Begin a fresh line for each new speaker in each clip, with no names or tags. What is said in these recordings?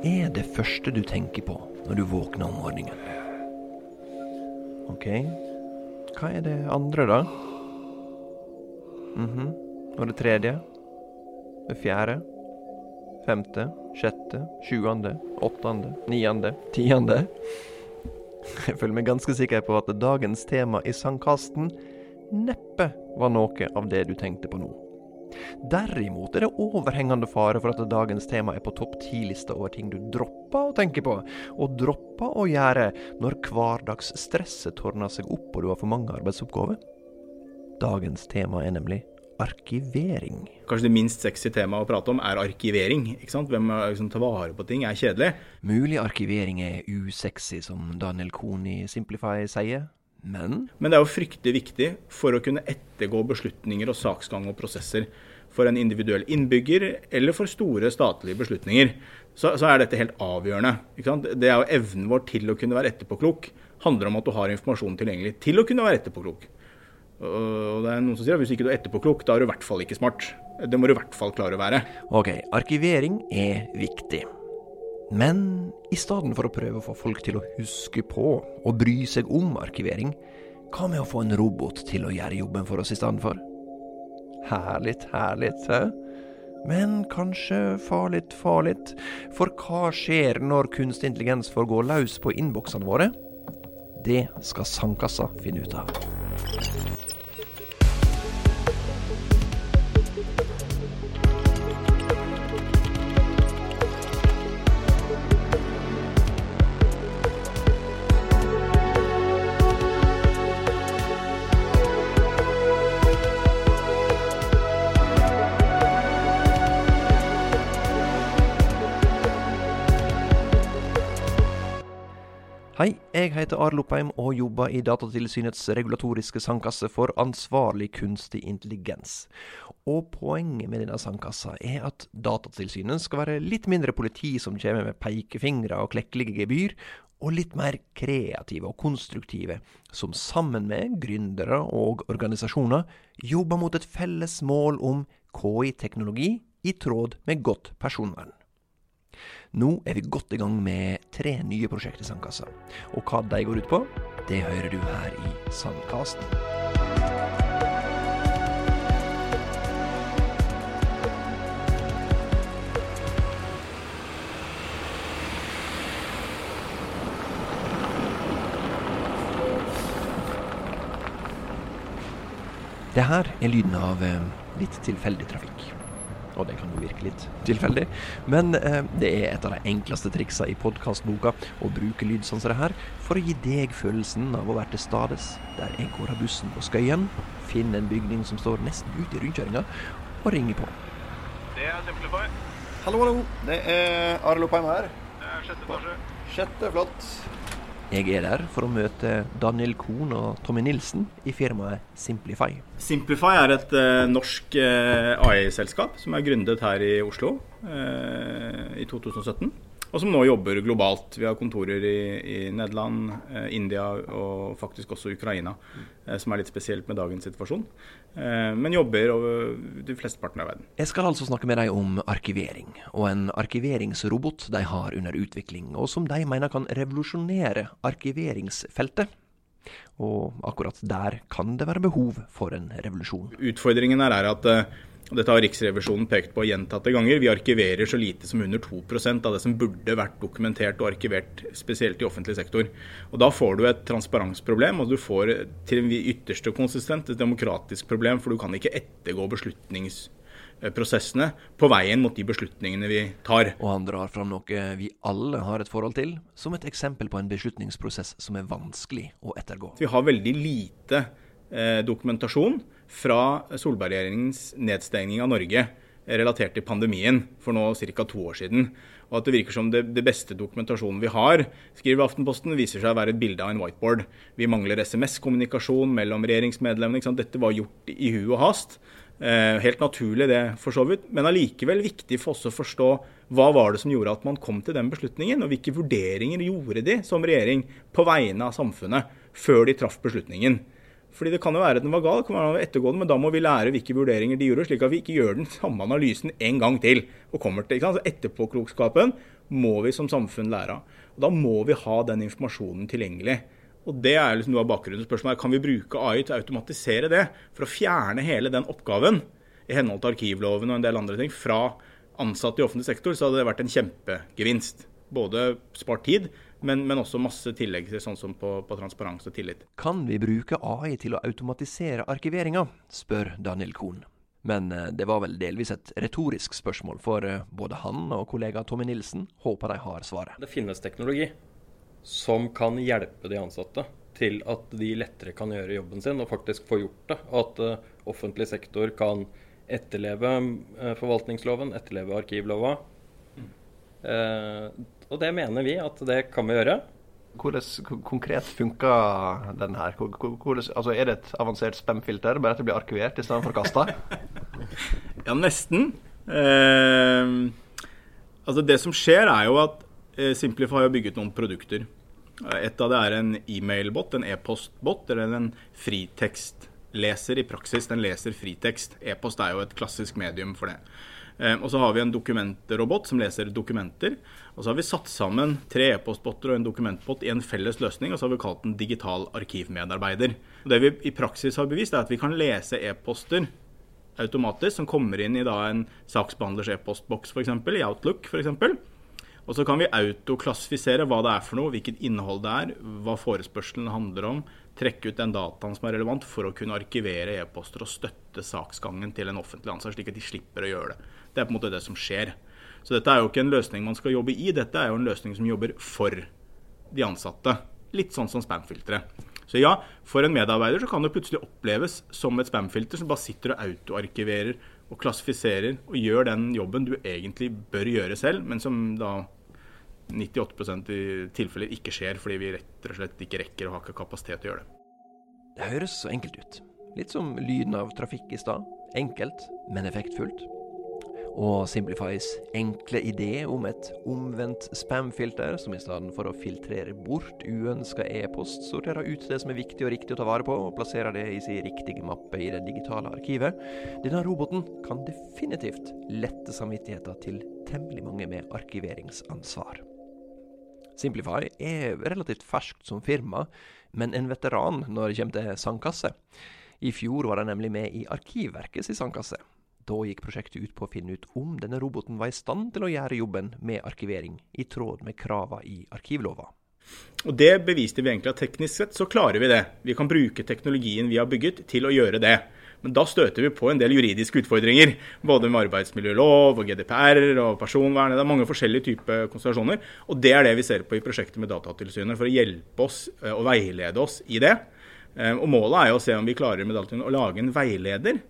Er det første du tenker på når du våkner om morgenen? OK. Hva er det andre, da? Mhm. Og det tredje? Det fjerde? Femte? Sjette? Sjuende? Åttende? Niende? Tiende? Jeg føler meg ganske sikker på at dagens tema i sangkasten neppe var noe av det du tenkte på nå. Derimot er det overhengende fare for at dagens tema er på topp ti-lista over ting du dropper å tenke på, og dropper å gjøre når hverdagsstresset tårner seg opp og du har for mange arbeidsoppgaver. Dagens tema er nemlig arkivering.
Kanskje det minst sexy temaet å prate om er arkivering. ikke sant? Hvem liksom, tar vare på ting er kjedelig.
Mulig arkivering er usexy, som Daniel Kohn i Simplify sier, men
Men det er jo fryktelig viktig for å kunne ettergå beslutninger og saksgang og prosesser. For en individuell innbygger eller for store statlige beslutninger. Så, så er dette helt avgjørende. Det er jo evnen vår til å kunne være etterpåklok. Handler om at du har informasjon tilgjengelig til å kunne være etterpåklok. Og det er noen som sier at hvis ikke du er etterpåklok, da er du i hvert fall ikke smart. Det må du i hvert fall klare å være.
Ok, arkivering er viktig. Men i stedet for å prøve å få folk til å huske på og bry seg om arkivering, hva med å få en robot til å gjøre jobben for oss i stedet for? Herlig, herlig, hæ? Men kanskje farlig, farlig. For hva skjer når kunstig intelligens får gå løs på innboksene våre? Det skal sandkassa finne ut av. heter Arild Lopheim og jobber i Datatilsynets regulatoriske sandkasse for ansvarlig kunstig intelligens. Og poenget med denne sandkassa er at Datatilsynet skal være litt mindre politi som kommer med pekefingre og klekkelige gebyr, og litt mer kreative og konstruktive, som sammen med gründere og organisasjoner jobber mot et felles mål om KI-teknologi i tråd med godt personvern. Nå er vi godt i gang med tre nye prosjekt i Sandkassa. Og hva de går ut på, det hører du her i Sandkasten. Det her er lyden av eh, litt tilfeldig trafikk. Og det kan jo virke litt tilfeldig, men eh, det er et av de enkleste triksa i podkastboka å bruke lyd som det her, for å gi deg følelsen av å være til stades der jeg går av bussen på Skøyen, finner en bygning som står nesten ute i rundkjøringa, og ringer på.
Det er Simplify.
Hallo, hallo. Det er Arild Lopheim her.
Det er sjette etasje.
Sjette, flott.
Jeg er der for å møte Daniel Kohn og Tommy Nilsen i firmaet Simplify.
Simplify er et uh, norsk uh, AI-selskap som er gründet her i Oslo uh, i 2017. Og som nå jobber globalt. Vi har kontorer i, i Nederland, eh, India og faktisk også Ukraina. eh, som er litt spesielt med dagens situasjon. Eh, men jobber over de flesteparten av verden.
Jeg skal altså snakke med deg om arkivering, og en arkiveringsrobot de har under utvikling, og som de mener kan revolusjonere arkiveringsfeltet. Og akkurat der kan det være behov for en revolusjon.
Utfordringen her er at dette har Riksrevisjonen pekt på gjentatte ganger. Vi arkiverer så lite som under 2 av det som burde vært dokumentert og arkivert, spesielt i offentlig sektor. Og Da får du et transparensproblem, og du får til en ytterste konsistent et demokratisk problem, for du kan ikke ettergå beslutningsprosessene på veien mot de beslutningene vi tar.
Og han drar fram noe vi alle har et forhold til, som et eksempel på en beslutningsprosess som er vanskelig å ettergå.
Vi har veldig lite eh, dokumentasjon fra Solberg-regjeringens nedstengning av Norge relatert til pandemien for nå ca. to år siden. Og at det virker som det, det, beste dokumentasjonen vi har, skriver Aftenposten, viser seg å være et bilde av en whiteboard. Vi mangler SMS-kommunikasjon mellom regjeringsmedlemmene. Dette var gjort i hu og hast. Eh, helt naturlig det, for så vidt. Men allikevel viktig for oss å forstå hva var det som gjorde at man kom til den beslutningen, og hvilke vurderinger gjorde de som regjering på vegne av samfunnet før de traff beslutningen. Fordi det kan jo være at den var gal, det kan være ettergående, men da må vi lære hvilke vurderinger de gjorde, slik at vi ikke gjør den samme analysen en gang til. og kommer til, ikke sant? Så Etterpåklokskapen må vi som samfunn lære av. Da må vi ha den informasjonen tilgjengelig. Og Det er liksom noe av bakgrunnen. Spørsmålet er, Kan vi bruke AI til å automatisere det, for å fjerne hele den oppgaven i henhold til arkivloven og en del andre ting fra ansatte i offentlig sektor, så hadde det vært en kjempegevinst. Både spart tid, men, men også masse tillegg til sånn som på, på transparens og tillit.
Kan vi bruke AI til å automatisere arkiveringa, spør Daniel Kohn. Men eh, det var vel delvis et retorisk spørsmål, for eh, både han og kollega Tommy Nilsen håper de har svaret.
Det finnes teknologi som kan hjelpe de ansatte til at de lettere kan gjøre jobben sin og faktisk få gjort det. At uh, offentlig sektor kan etterleve forvaltningsloven, etterleve arkivlova. Og det mener vi at det kan vi gjøre.
Hvordan konkret funker den her? Hvordan, altså er det et avansert spamfilter, bare at det blir arkivert i stedet for kasta?
ja, nesten. Eh, altså Det som skjer, er jo at eh, Simplify har bygget noen produkter. Et av det er en e-mailbot, en e-postbot, eller en fritekstleser i praksis. Den leser fritekst. E-post er jo et klassisk medium for det. Eh, og så har vi en dokumentrobot som leser dokumenter. Og så har vi satt sammen tre e-postbotter og en dokumentbot i en felles løsning, og så har vi kalt den digital arkivmedarbeider. Og det vi i praksis har bevist, er at vi kan lese e-poster automatisk, som kommer inn i en saksbehandlers e-postboks f.eks., i Outlook f.eks. Og så kan vi autoklassifisere hva det er for noe, hvilket innhold det er, hva forespørselen handler om, trekke ut den dataen som er relevant for å kunne arkivere e-poster og støtte saksgangen til en offentlig ansatt, slik at de slipper å gjøre det. Det er på en måte det som skjer. Så dette er jo ikke en løsning man skal jobbe i, dette er jo en løsning som jobber for de ansatte. Litt sånn som spamfiltre. Så ja, for en medarbeider så kan det plutselig oppleves som et spamfilter som bare sitter og autoarkiverer og klassifiserer og gjør den jobben du egentlig bør gjøre selv, men som da 98% i tilfeller ikke skjer fordi vi rett og slett ikke rekker å ha kapasitet til å gjøre det.
Det høres så enkelt ut. Litt som lyden av trafikk i stad. Enkelt, men effektfullt og Simplifies enkle idé om et omvendt spamfilter, som i stedet for å filtrere bort uønska e-post, sorterer ut det som er viktig og riktig å ta vare på, og plasserer det i sin riktige mappe i det digitale arkivet. Denne roboten kan definitivt lette samvittigheten til temmelig mange med arkiveringsansvar. Simplify er relativt ferskt som firma, men en veteran når det kommer til sandkasse. I fjor var de nemlig med i Arkivverkets sandkasse, da gikk prosjektet ut på å finne ut om denne roboten var i stand til å gjøre jobben med arkivering i tråd med kravene i arkivlova.
Og Det beviste vi egentlig at teknisk sett så klarer vi det. Vi kan bruke teknologien vi har bygget til å gjøre det. Men da støter vi på en del juridiske utfordringer. Både med arbeidsmiljølov og GDPR og personvern. Det er mange forskjellige typer konstellasjoner. Og det er det vi ser på i prosjektet med Datatilsynet, for å hjelpe oss eh, og veilede oss i det. Eh, og Målet er jo å se om vi klarer med Datatilsynet å lage en veileder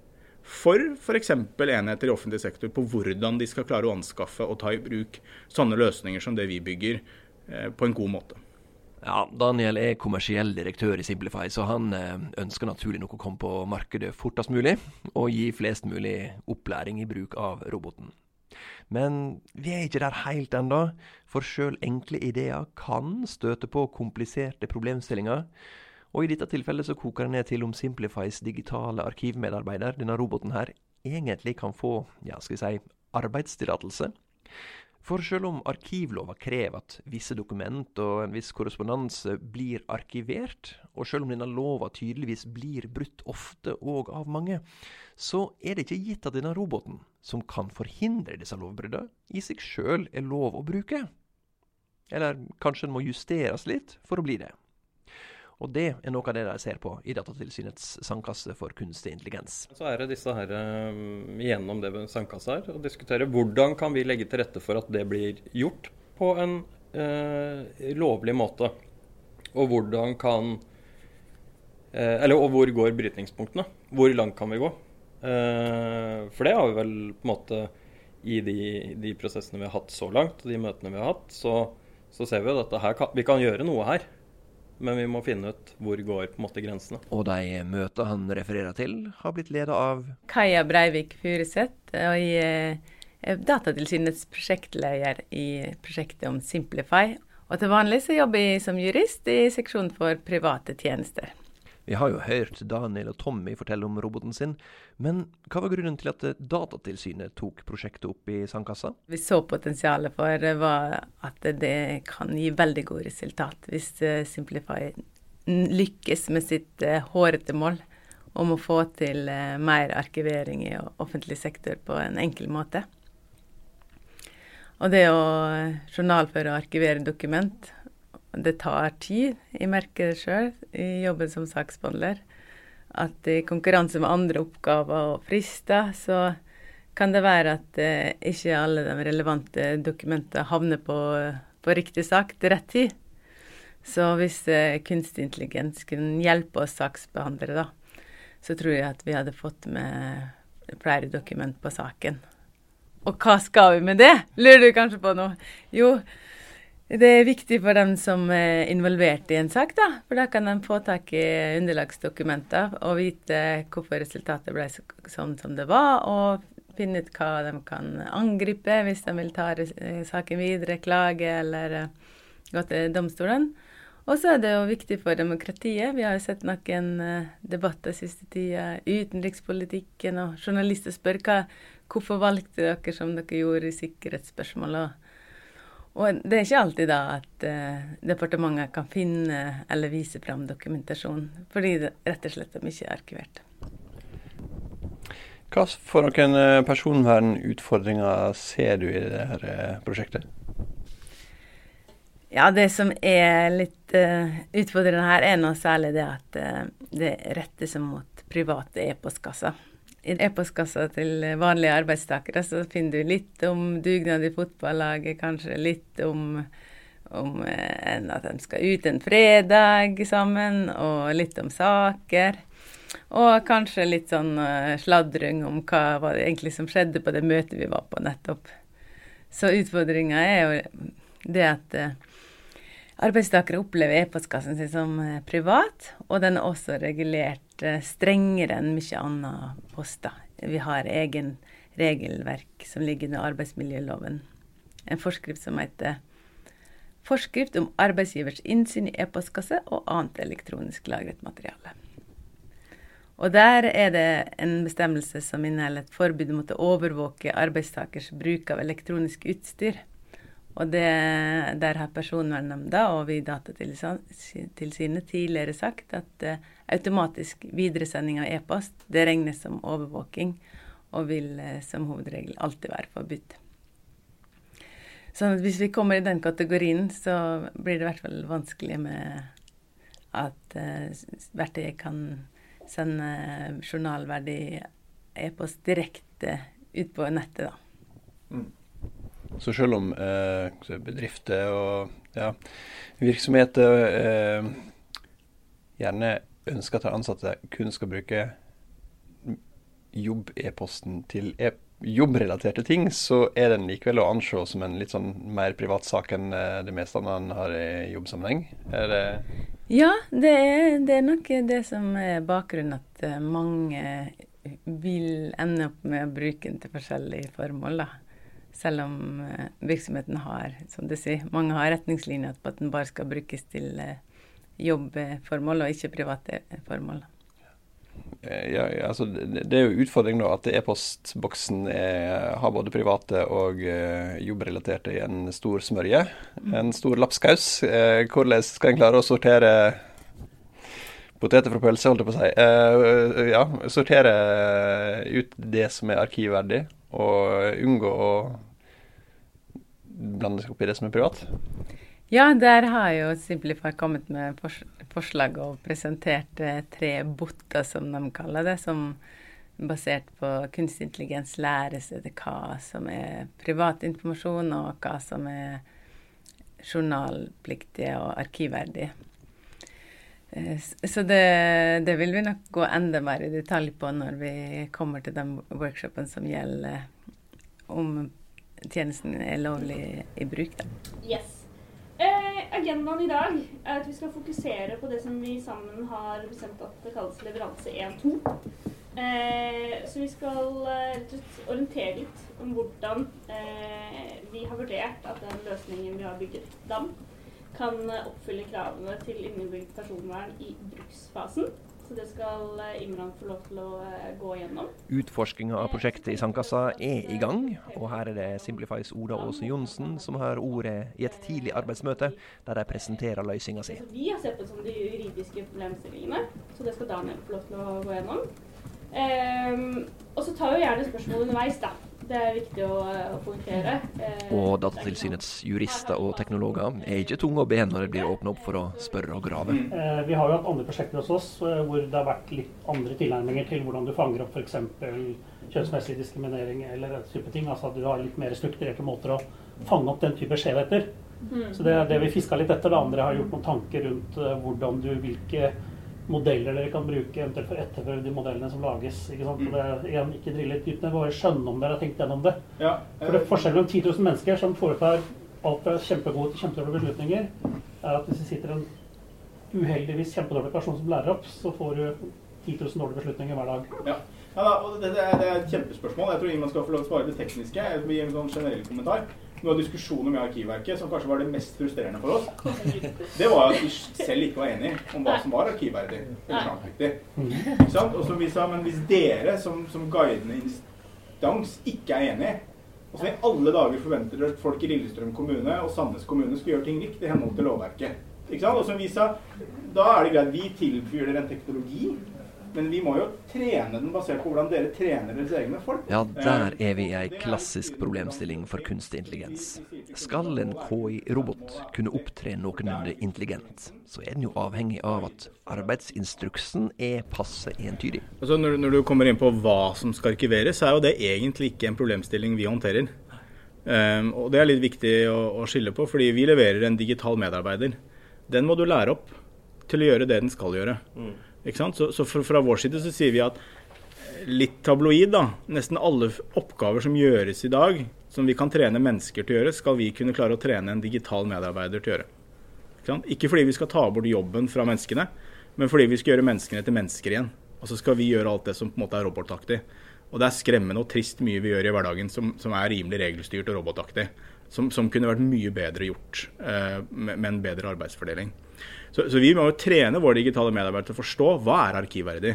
for f.eks. enheter i offentlig sektor på hvordan de skal klare å anskaffe og ta i bruk sånne løsninger som det vi bygger, eh, på en god måte.
Ja, Daniel er kommersiell direktør i Simplify, så han eh, ønsker naturlig nok å komme på markedet fortest mulig, og gi flest mulig opplæring i bruk av roboten. Men vi er ikke der helt ennå, for sjøl enkle ideer kan støte på kompliserte problemstillinger. Og i dette tilfellet så koker det ned til om Simplifys digitale arkivmedarbeider, denne roboten her, egentlig kan få, ja, skal vi si, arbeidstillatelse. For selv om arkivlova krever at visse dokument og en viss korrespondanse blir arkivert, og selv om denne lova tydeligvis blir brutt ofte og av mange, så er det ikke gitt at denne roboten, som kan forhindre disse lovbruddene, i seg sjøl er lov å bruke. Eller kanskje den må justeres litt for å bli det. Og det er noe av det de ser på i Datatilsynets sandkasse for kunstig intelligens.
Så er det disse her um, gjennom det sandkassa her, og diskutere hvordan kan vi legge til rette for at det blir gjort på en eh, lovlig måte. Og hvordan kan eh, Eller og hvor går brytningspunktene? Hvor langt kan vi gå? Eh, for det har vi vel på en måte i de, de, prosessene vi har hatt så langt, de møtene vi har hatt, så, så ser vi at kan, vi kan gjøre noe her men vi må finne ut hvor går på en måte grensene.
Og de møtene han refererer til, har blitt ledet av
Kaja Breivik Furuseth, og jeg er Datatilsynets prosjektleder i prosjektet om Simplify. Og til vanlig så jobber jeg som jurist i seksjonen for private tjenester.
Vi har jo hørt Daniel og Tommy fortelle om roboten sin, men hva var grunnen til at Datatilsynet tok prosjektet opp i sandkassa?
Vi så potensialet for var at det kan gi veldig gode resultat hvis eh, Simplify lykkes med sitt eh, hårete mål om å få til eh, mer arkivering i offentlig sektor på en enkel måte. Og det å journalføre og arkivere dokument, det tar tid. Jeg merker det sjøl i jobben som saksbehandler. At i konkurranse med andre oppgaver og frister, så kan det være at eh, ikke alle de relevante dokumentene havner på, på, riktig sak til rett tid. Så hvis eh, kunstig intelligens kunne hjelpe oss saksbehandlere, da, så tror jeg at vi hadde fått med flere dokument på saken. Og hva skal vi med det, lurer du kanskje på nå? Jo, det er viktig for dem som er involvert i en sak, da. For da kan de få tak i underlagsdokumenter og vite hvorfor resultatet ble sånn som det var, og finne ut hva de kan angripe hvis de vil ta saken videre, klage eller eh, gå til domstolen. Og så er det jo viktig for demokratiet. Vi har jo sett noen uh, debatter siste tida. Utenrikspolitikken og journalister spør hva, hvorfor valgte dere som dere gjorde i sikkerhetsspørsmål. Og, og det er ikke alltid da at uh, departementet kan finne eller vise fram dokumentasjon, fordi det rett og slett er mye arkivert.
Hva for noen eh, personvernutfordringer ser du i dette prosjektet?
Ja, det som er litt uh, utfordrende her, er nå særlig det at uh, det retter seg mot private e-postkasser. I e-postkassa til vanlige arbeidstakere så finner du litt om dugnad i fotballaget, kanskje litt om, om uh, at de skal ut en fredag sammen, og litt om saker. Og kanskje litt sånn sladring om hva var det egentlig som skjedde på det møtet vi var på nettopp. Så utfordringa er jo det at Arbeidstakere opplever e-postkassen sin som eh, privat, og den er også regulert eh, strengere enn mye annet poster. Vi har egen regelverk som ligger under arbeidsmiljøloven. En forskrift som heter Forskrift om arbeidsgivers innsyn i e-postkasse og annet elektronisk lagret materiale. Og Der er det en bestemmelse som inneholder et forbud mot å overvåke arbeidstakers bruk av elektronisk utstyr. Og det, der har Personvernnemnda og vi i Datatilsynet tidligere sagt at uh, automatisk videresending av e-post det regnes som overvåking og vil uh, som hovedregel alltid være forbudt. Så hvis vi kommer i den kategorien, så blir det i hvert fall vanskelig med at uh, verktøyet kan sende journalverdig e-post direkte ut på nettet, da. Mm.
Så selv om eh, bedrifter og ja, virksomheter eh, gjerne ønsker at ansatte kun skal bruke jobb-e-posten til e jobbrelaterte ting, så er den likevel å anse som en litt sånn mer privat sak enn eh, det meste man har i jobbsammenheng? Er det
ja, det er, det er nok det som er bakgrunnen, at eh, mange vil ende opp med å bruke den til forskjellige formål. da. Selv om eh, virksomheten har, som du sier, mange har retningslinjer på at den bare skal brukes til eh, jobbformål og ikke private formål.
Eh, ja, altså, det er jo utfordringen nå at e-postboksen har både private og jobbrelaterte i en stor smørje. Mm. En stor lapskaus. Hvordan skal en klare å sortere poteter fra pølse, holdt jeg på å si. Ja, sortere ut det som er arkivverdig, og unngå å blande seg opp i det som er privat?
Ja, der har jo Simplify kommet med forslag og presentert eh, tre botter, som de kaller det, som basert på kunstig intelligens læres etter hva som er privat informasjon, og hva som er journalpliktig og arkivverdig. Eh, så det, det, vil vi nok gå enda mer i detalj på når vi kommer til den workshopen som gjelder om tjenesten er lovlig i bruk. Da.
Yes. Eh, agendaen i dag er at vi skal fokusere på det som vi sammen har bestemt at det kalles leveranse 1-2. Eh, så vi skal eh, orientere litt om hvordan eh, vi har vurdert at den løsningen vi har bygget, DAM, kan oppfylle kravene til innebygd personvern i bruksfasen. Så det skal eh, Imran få lov til å eh, gå gjennom.
Utforskinga av prosjektet i Sandkassa er i gang, og her er det Simplifies Oda Aase Johnsen som har ordet i et tidlig arbeidsmøte, der de presenterer løsninga si.
Vi har sett på som de juridiske problemstillingene, så det skal Daniel få lov til å gå gjennom. Ehm, og så tar vi gjerne spørsmål underveis, da. Det er viktig å, å poengtere. Eh,
Og Datatilsynets jurister og teknologer er ikke tunge å be når det blir åpna opp for å spørre og grave.
Eh, Vi har jo hatt andre prosjekter hos oss eh, hvor det har vært litt andre tilnærminger til hvordan du fanger opp f.eks. kjønnsmessig diskriminering eller den type ting. Altså at du har litt mer strukturerte måter å fange opp den type skjevheter. Så det er det vi fiska litt etter. Det andre har gjort noen tanker rundt eh, hvordan du, hvilke modeller dere kan bruke eventuelt for å etterføre de modellene som lages. ikke sant? Og det er igjen, ikke drille ned, bare skjønne om dere har tenkt gjennom det.
Ja,
For det er forskjellen mellom 10 000 mennesker som foretar alt fra kjempegode til kjempedårlige beslutninger, er at hvis det sitter en uheldigvis kjempedårlig person som lærer opp, så får du 10 000 dårlige beslutninger hver dag.
Ja. Ja, da, og det, det, er, det er et kjempespørsmål. Jeg tror ingen skal få lov til å svare det tekniske. Jeg vil gi en sånn generell kommentar. Noe av diskusjonen med Arkivverket som kanskje var det mest frustrerende for oss, det var at vi selv ikke var enige om hva som var arkivverdig eller sant? Og som vi sa, men hvis dere som, som guidende instans ikke er enige, og som i alle dager forventer at folk i Lillestrøm kommune og Sandnes kommune skal gjøre ting likt i henhold til lovverket. Ikke sant? Og som vi sa, da er det greit, vi tilbyr dere en teknologi, men vi må jo trene den basert på hvordan dere trener deres egne folk.
Ja, der er vi i ei klassisk problemstilling for kunstig intelligens. Skal en KI-robot kunne opptre noenlunde intelligent, så er den jo avhengig av at arbeidsinstruksen er passe entydig.
Altså når, når du kommer inn på hva som skal arkiveres, så er jo det egentlig ikke en problemstilling vi håndterer. Um, og det er litt viktig å, å skille på, fordi vi leverer en digital medarbeider. Den må du lære opp til å gjøre det den skal gjøre. Sant? Så, så fra, fra vår side så sier vi at litt tabloid, da. Nesten alle oppgaver som gjøres i dag, som vi kan trene mennesker til å gjøre, skal vi kunne klare å trene en digital medarbeider til å gjøre. Ikke, ikke fordi vi skal ta bort jobben fra menneskene, men fordi vi skal gjøre menneskene til mennesker igjen. Og så skal vi gjøre alt det som på en måte er robotaktig. Og det er skremmende og trist mye vi gjør i hverdagen som, som er rimelig regelstyrt og robotaktig. Som, som kunne vært mye bedre gjort eh, med, med en bedre arbeidsfordeling. Så, så vi må jo trene våre digitale medarbeidere til å forstå hva er arkivverdig.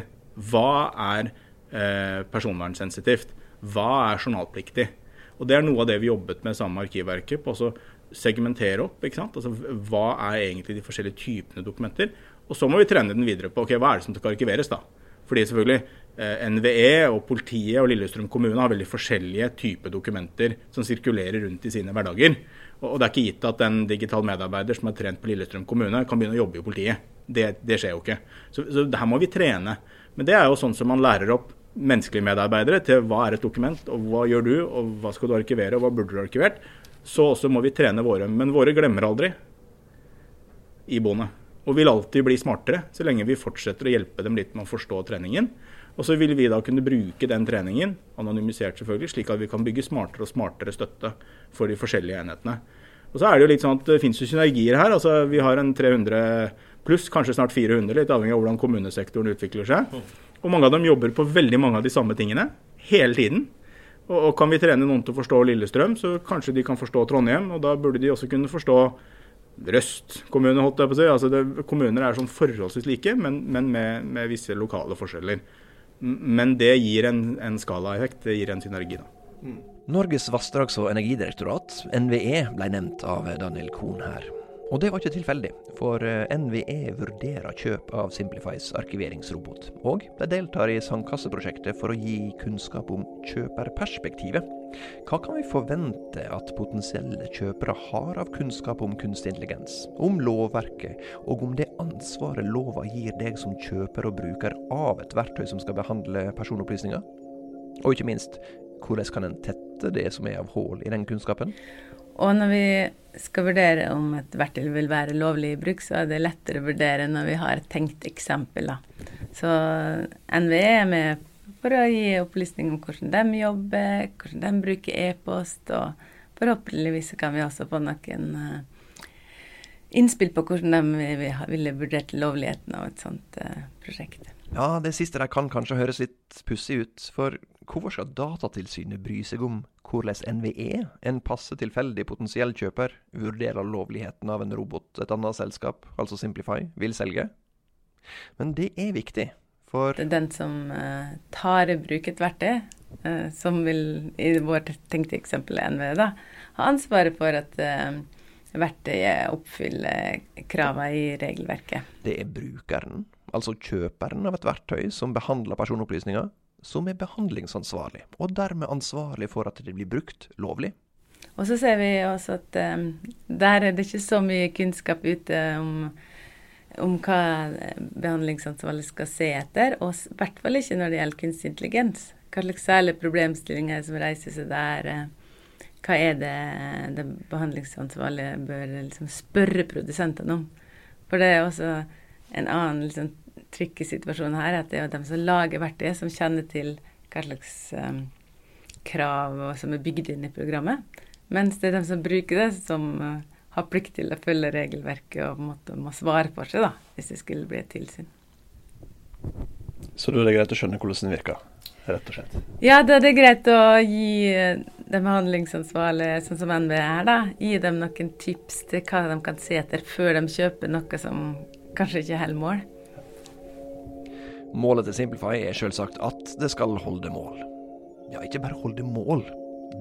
Hva er eh, personvernsensitivt? Hva er journalpliktig? Og Det er noe av det vi jobbet med sammen med Arkivverket. på å segmentere opp. ikke sant? Altså, Hva er egentlig de forskjellige typene dokumenter? Og så må vi trene den videre på ok, hva er det som skal arkiveres. da? Fordi selvfølgelig eh, NVE og politiet og Lillestrøm kommune har veldig forskjellige typer dokumenter som sirkulerer rundt i sine hverdager. Og, det er ikke gitt at en digital medarbeider som er trent på Lillestrøm kommune, kan begynne å jobbe i politiet. Det, det skjer jo ikke. Så, så her må vi trene. Men det er jo sånn som man lærer opp menneskelige medarbeidere til hva er et dokument, og hva gjør du, og hva skal du arkivere, og hva burde du arkivert. Så også må vi trene våre. Men våre glemmer aldri iboende. Og vil alltid bli smartere, så lenge vi fortsetter å hjelpe dem litt med å forstå treningen. Og så vil vi da kunne bruke den treningen, anonymisert selvfølgelig, slik at vi kan bygge smartere og smartere støtte for de forskjellige enhetene. Og så er det jo litt sånn at det finnes jo synergier her. altså Vi har en 300 pluss, kanskje snart 400, litt avhengig av hvordan kommunesektoren utvikler seg. Og mange av dem jobber på veldig mange av de samme tingene hele tiden. Og, og kan vi trene noen til å forstå Lillestrøm, så kanskje de kan forstå Trondheim. Og da burde de også kunne forstå Røst kommune, holdt jeg på å si. Altså det, kommuner er sånn forholdsvis like, men, men med, med visse lokale forskjeller. Men det gir en, en skalaeffekt, det gir en synergi, da.
Norges vassdrags- og energidirektorat, NVE, ble nevnt av Daniel Kohn her. Og det var ikke tilfeldig, for eh, NVE vurderer kjøp av Simplifies arkiveringsrobot. Og de deltar i sandkasseprosjektet for å gi kunnskap om kjøperperspektivet. Hva kan vi forvente at potensielle kjøpere har av kunnskap om kunstig intelligens, om lovverket, og om det ansvaret lova gir deg som kjøper og bruker av et verktøy som skal behandle personopplysninger? Og ikke minst, hvordan kan en tette det som er av hull i den kunnskapen?
Og når vi skal vurdere om et verktøy vil være lovlig i bruk, så er det lettere å vurdere når vi har et tenkt eksempel. Da. Så NVE er med for å gi opplysning om hvordan de jobber, hvordan de bruker e-post, og forhåpentligvis kan vi også få noen eh, innspill på hvordan de vi- ville vurdert lovligheten av et sånt eh, prosjekt.
Ja, det siste der kan kanskje høres litt pussig ut, for hvorfor skal Datatilsynet bry seg om hvordan NVE, en passe tilfeldig potensiell kjøper, vurderer lovligheten av en robot et annet selskap, altså Simplify, vil selge? Men det er viktig, For
Det er den som uh, tar i bruk et verktøy, uh, som vil i vårt tenkte eksempel NVE, da, ha ansvaret for at uh, verktøyet oppfyller kravene i regelverket.
det er brukeren, altså kjøperen av et verktøy som behandler personopplysninger, som er behandlingsansvarlig, og dermed ansvarlig for at det blir brukt lovlig.
Og så ser vi også at um, der er det ikke så mye kunnskap ute om, om hva behandlingsansvarlig skal se etter, og i hvert fall ikke når det gjelder kunstig intelligens. Hva slags særlige problemstillinger som reiser seg der. eh, Hva er det det behandlingsansvarlige bør liksom spørre produsentene om? For det er også en annen liksom, tricky situasjon her, at det er de som lager verktøyet, som kjenner til hva slags um, krav som er bygd inn i programmet. Mens det er dem som bruker det, som uh, har plikt til å følge regelverket og på en måte må svare for seg, da, hvis det skulle bli et tilsyn.
Så det er greit å skjønne hvordan den virker, rett og slett.
Ja, det er greit å gi eh, de behandlingsansvarlige, sånn som NVE er, da, gi dem noen tips til hva de kan se etter før de kjøper noe som kanskje ikke holder mål.
Målet til Simplify er selvsagt at det skal holde mål. Ja, ikke bare holde mål.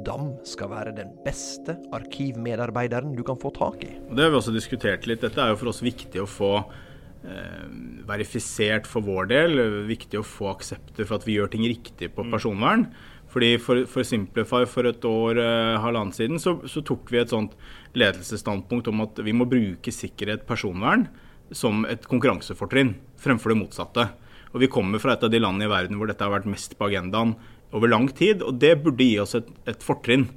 DAM skal være den beste arkivmedarbeideren du kan få tak i.
Det har vi også diskutert litt. Dette er jo for oss viktig å få eh, verifisert for vår del. Viktig å få aksepter for at vi gjør ting riktig på personvern. Fordi For, for Simplify for et år, eh, halvannet siden, så, så tok vi et sånt ledelsesstandpunkt om at vi må bruke sikkerhet personvern som et konkurransefortrinn, fremfor det motsatte. Og Vi kommer fra et av de landene i verden hvor dette har vært mest på agendaen over lang tid, og det burde gi oss et, et fortrinn.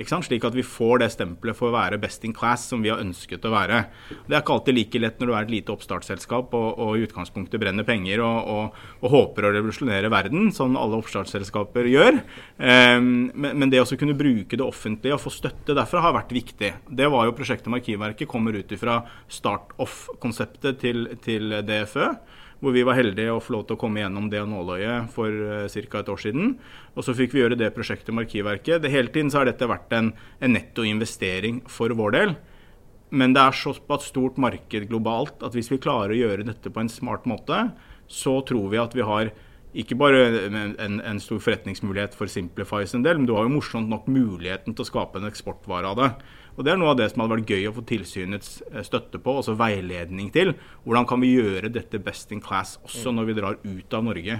Slik at vi får det stempelet for å være best in class som vi har ønsket å være. Det er ikke alltid like lett når du er et lite oppstartsselskap og, og i utgangspunktet brenner penger og, og, og håper å revolusjonere verden, som alle oppstartsselskaper gjør. Um, men, men det å kunne bruke det offentlige og få støtte derfra har vært viktig. Det var jo prosjektet med Arkivverket kommer ut ifra start-off-konseptet til, til DFØ hvor vi var heldige å få lov til å komme gjennom det nåløyet for uh, ca. et år siden. Og så fikk vi gjøre det prosjektet med Arkivverket. Det, hele tiden så har dette vært en, en netto investering for vår del. Men det er såpass stort marked globalt at hvis vi klarer å gjøre dette på en smart måte, så tror vi at vi har ikke bare en, en stor forretningsmulighet for Simplify sin del, men du har jo morsomt nok muligheten til å skape en eksportvare av det. Og Det er noe av det som hadde vært gøy å få tilsynets eh, støtte på, altså veiledning til. Hvordan kan vi gjøre dette best in class også når vi drar ut av Norge.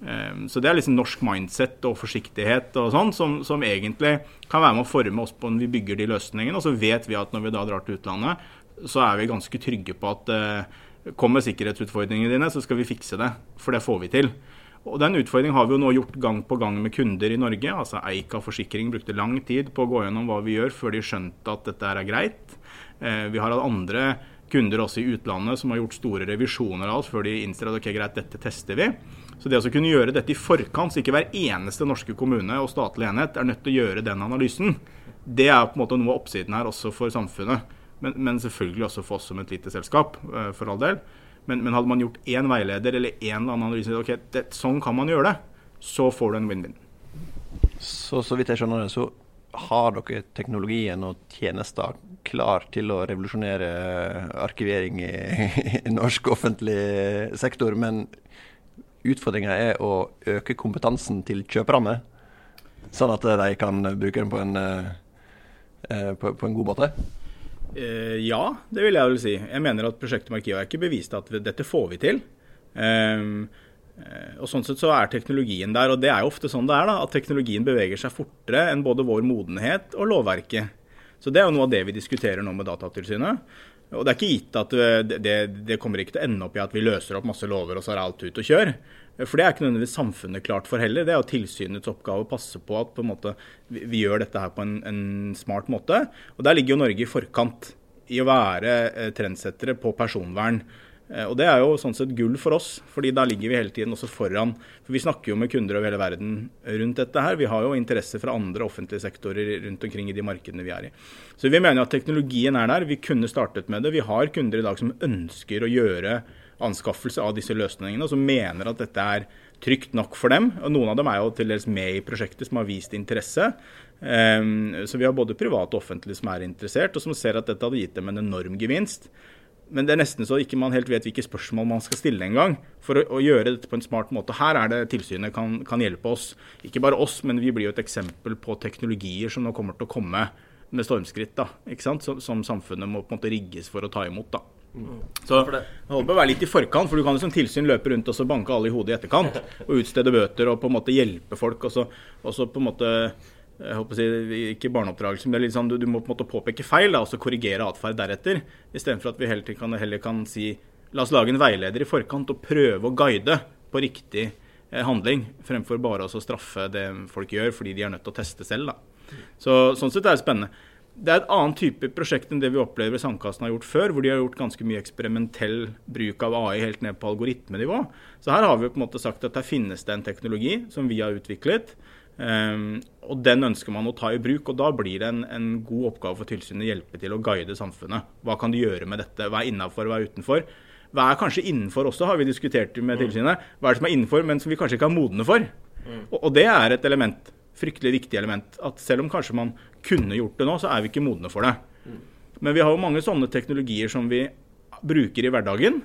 Um, så Det er liksom norsk mindset og forsiktighet og sånn som, som, egentlig kan være med å forme oss på når vi bygger de løsningene. Og så vet vi at når vi da drar til utlandet, så er vi ganske trygge på at uh, kommer sikkerhetsutfordringene dine, så skal vi fikse det. For det får vi til. Og Den utfordringen har vi jo nå gjort gang på gang med kunder i Norge. altså Eika Forsikring brukte lang tid på å gå gjennom hva vi gjør, før de skjønte at dette er greit. Eh, vi har hatt andre kunder også i utlandet som har gjort store revisjoner av oss før de innser at ok, greit, dette tester vi. Så det å kunne gjøre dette i forkant, så ikke hver eneste norske kommune og statlig enhet er nødt til å gjøre den analysen, det er på en måte noe av oppsiden her også for samfunnet. Men, men selvfølgelig også for oss som et lite selskap, eh, for all del. Men, men, hadde man gjort én veileder eller én eller annen analyse, ok, det, sånn kan man gjøre det, så får du en win-win.
Så så vidt jeg skjønner det, så har dere teknologien og tjenester klar til å revolusjonere arkivering i, i norsk offentlig sektor, men utfordringa er å øke kompetansen til kjøperne, sånn at de kan bruke den på en, eh, på, på en god måte?
Eh, ja, det vil jeg vel si. Jeg mener at prosjektet med Arkivverket beviste at dette får vi til. Um, og sånn sett så er teknologien der, og det er jo ofte sånn det er, da, at teknologien beveger seg fortere enn både vår modenhet og lovverket. Så det er jo noe av det vi diskuterer nå med Datatilsynet. Og det er ikke gitt at det, det, det kommer ikke til å ende opp i at vi løser opp masse lover og så er alt ut og kjør. For det er ikke nødvendigvis samfunnet klart for heller. Det er jo tilsynets oppgave å passe på at på måte, vi, vi, gjør dette her på en, en, smart måte. Og der ligger jo Norge i forkant i å være eh, trendsettere på personvern. Eh, og det er jo sånn sett gull for oss, fordi da ligger vi hele tiden også foran. For vi snakker jo med kunder over hele verden rundt dette her. Vi har jo interesse fra andre offentlige sektorer rundt omkring i de markedene vi er i. Så vi mener at teknologien er der. Vi kunne startet med det. Vi har kunder i dag som ønsker å gjøre anskaffelse av disse løsningene, og som mener at dette er trygt nok for dem. og Noen av dem er jo til dels med i prosjektet som har vist interesse. Um, så vi har både private og offentlige som er interessert, og som ser at dette hadde gitt dem en enorm gevinst. Men det er nesten så ikke man helt vet hvilke spørsmål man skal stille engang. For å, å, gjøre dette på en smart måte. Her er det tilsynet kan, kan hjelpe oss. Ikke bare oss, men vi blir jo et eksempel på teknologier som nå kommer til å komme med stormskritt. da, ikke sant? Som, som samfunnet må på en måte rigges for å ta imot. da. Så det holder på å være litt i forkant, for du kan jo som tilsyn løpe rundt og så banke alle i hodet i etterkant. Og utstede bøter og på en måte hjelpe folk. Og så, og så på en måte jeg håper å si, Ikke barneoppdragelse, men det er litt sånn, du, du må på en måte påpeke feil da, og så korrigere atferd deretter. Istedenfor at vi heller kan, heller kan si la oss lage en veileder i forkant og prøve å guide på riktig eh, handling, fremfor bare å straffe det folk gjør fordi de er nødt til å teste selv. da. Så, sånn sett er det spennende det er et annet type prosjekt enn det vi opplever Sandkassen har gjort før, hvor de har gjort ganske mye eksperimentell bruk av AI helt ned på algoritmenivå. Så her har vi på en måte sagt at der finnes det en teknologi som vi har utviklet. Um, og den ønsker man å ta i bruk, og da blir det en, en god oppgave for tilsynet å hjelpe til å guide samfunnet. Hva kan du gjøre med dette? Hva er innafor, hva er utenfor? Hva er kanskje innenfor også, har vi diskutert med mm. tilsynet. Hva er det som er innenfor, men som vi kanskje ikke har modne for? Mm. Og, og det er et element fryktelig viktig element. At selv om kanskje man kunne gjort det nå, så er vi ikke modne for det. Men vi har jo mange sånne teknologier som vi bruker i hverdagen.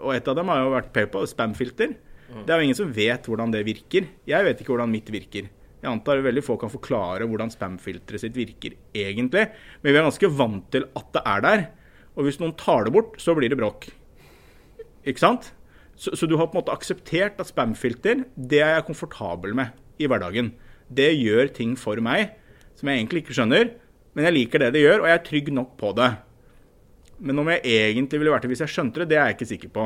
Og et av dem har jo vært PayPal, spamfilter. Det er jo ingen som vet hvordan det virker. Jeg vet ikke hvordan mitt virker. Jeg antar veldig få kan forklare hvordan spamfilteret sitt virker egentlig. Men vi er ganske vant til at det er der. Og hvis noen tar det bort, så blir det bråk. Ikke sant? Så, så du har på en måte akseptert at spamfilter, det er jeg komfortabel med i hverdagen det gjør ting for meg som jeg egentlig ikke skjønner, men jeg liker det det gjør, og jeg er trygg nok på det. Men om jeg egentlig ville vært det hvis jeg skjønte det, det er jeg ikke sikker på.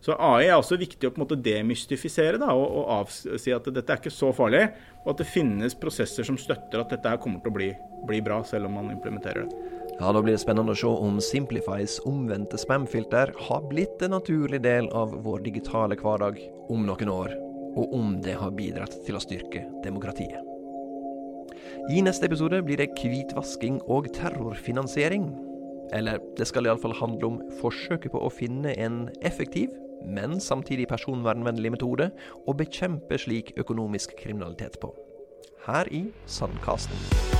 Så AI er også viktig å på en måte demystifisere da, og, og avsi at dette er ikke så farlig, og at det finnes prosesser som støtter at dette kommer til å bli, bli bra, selv om man implementerer det.
Ja, Da blir det spennende å se om Simplifies omvendte spamfilter har blitt en naturlig del av vår digitale hverdag om noen år og om det har bidratt til å styrke demokratiet. I neste episode blir det hvitvasking og terrorfinansiering. Eller det skal iallfall handle om forsøket på å finne en effektiv, men samtidig personvernvennlig metode å bekjempe slik økonomisk kriminalitet på. Her i Sandkasten.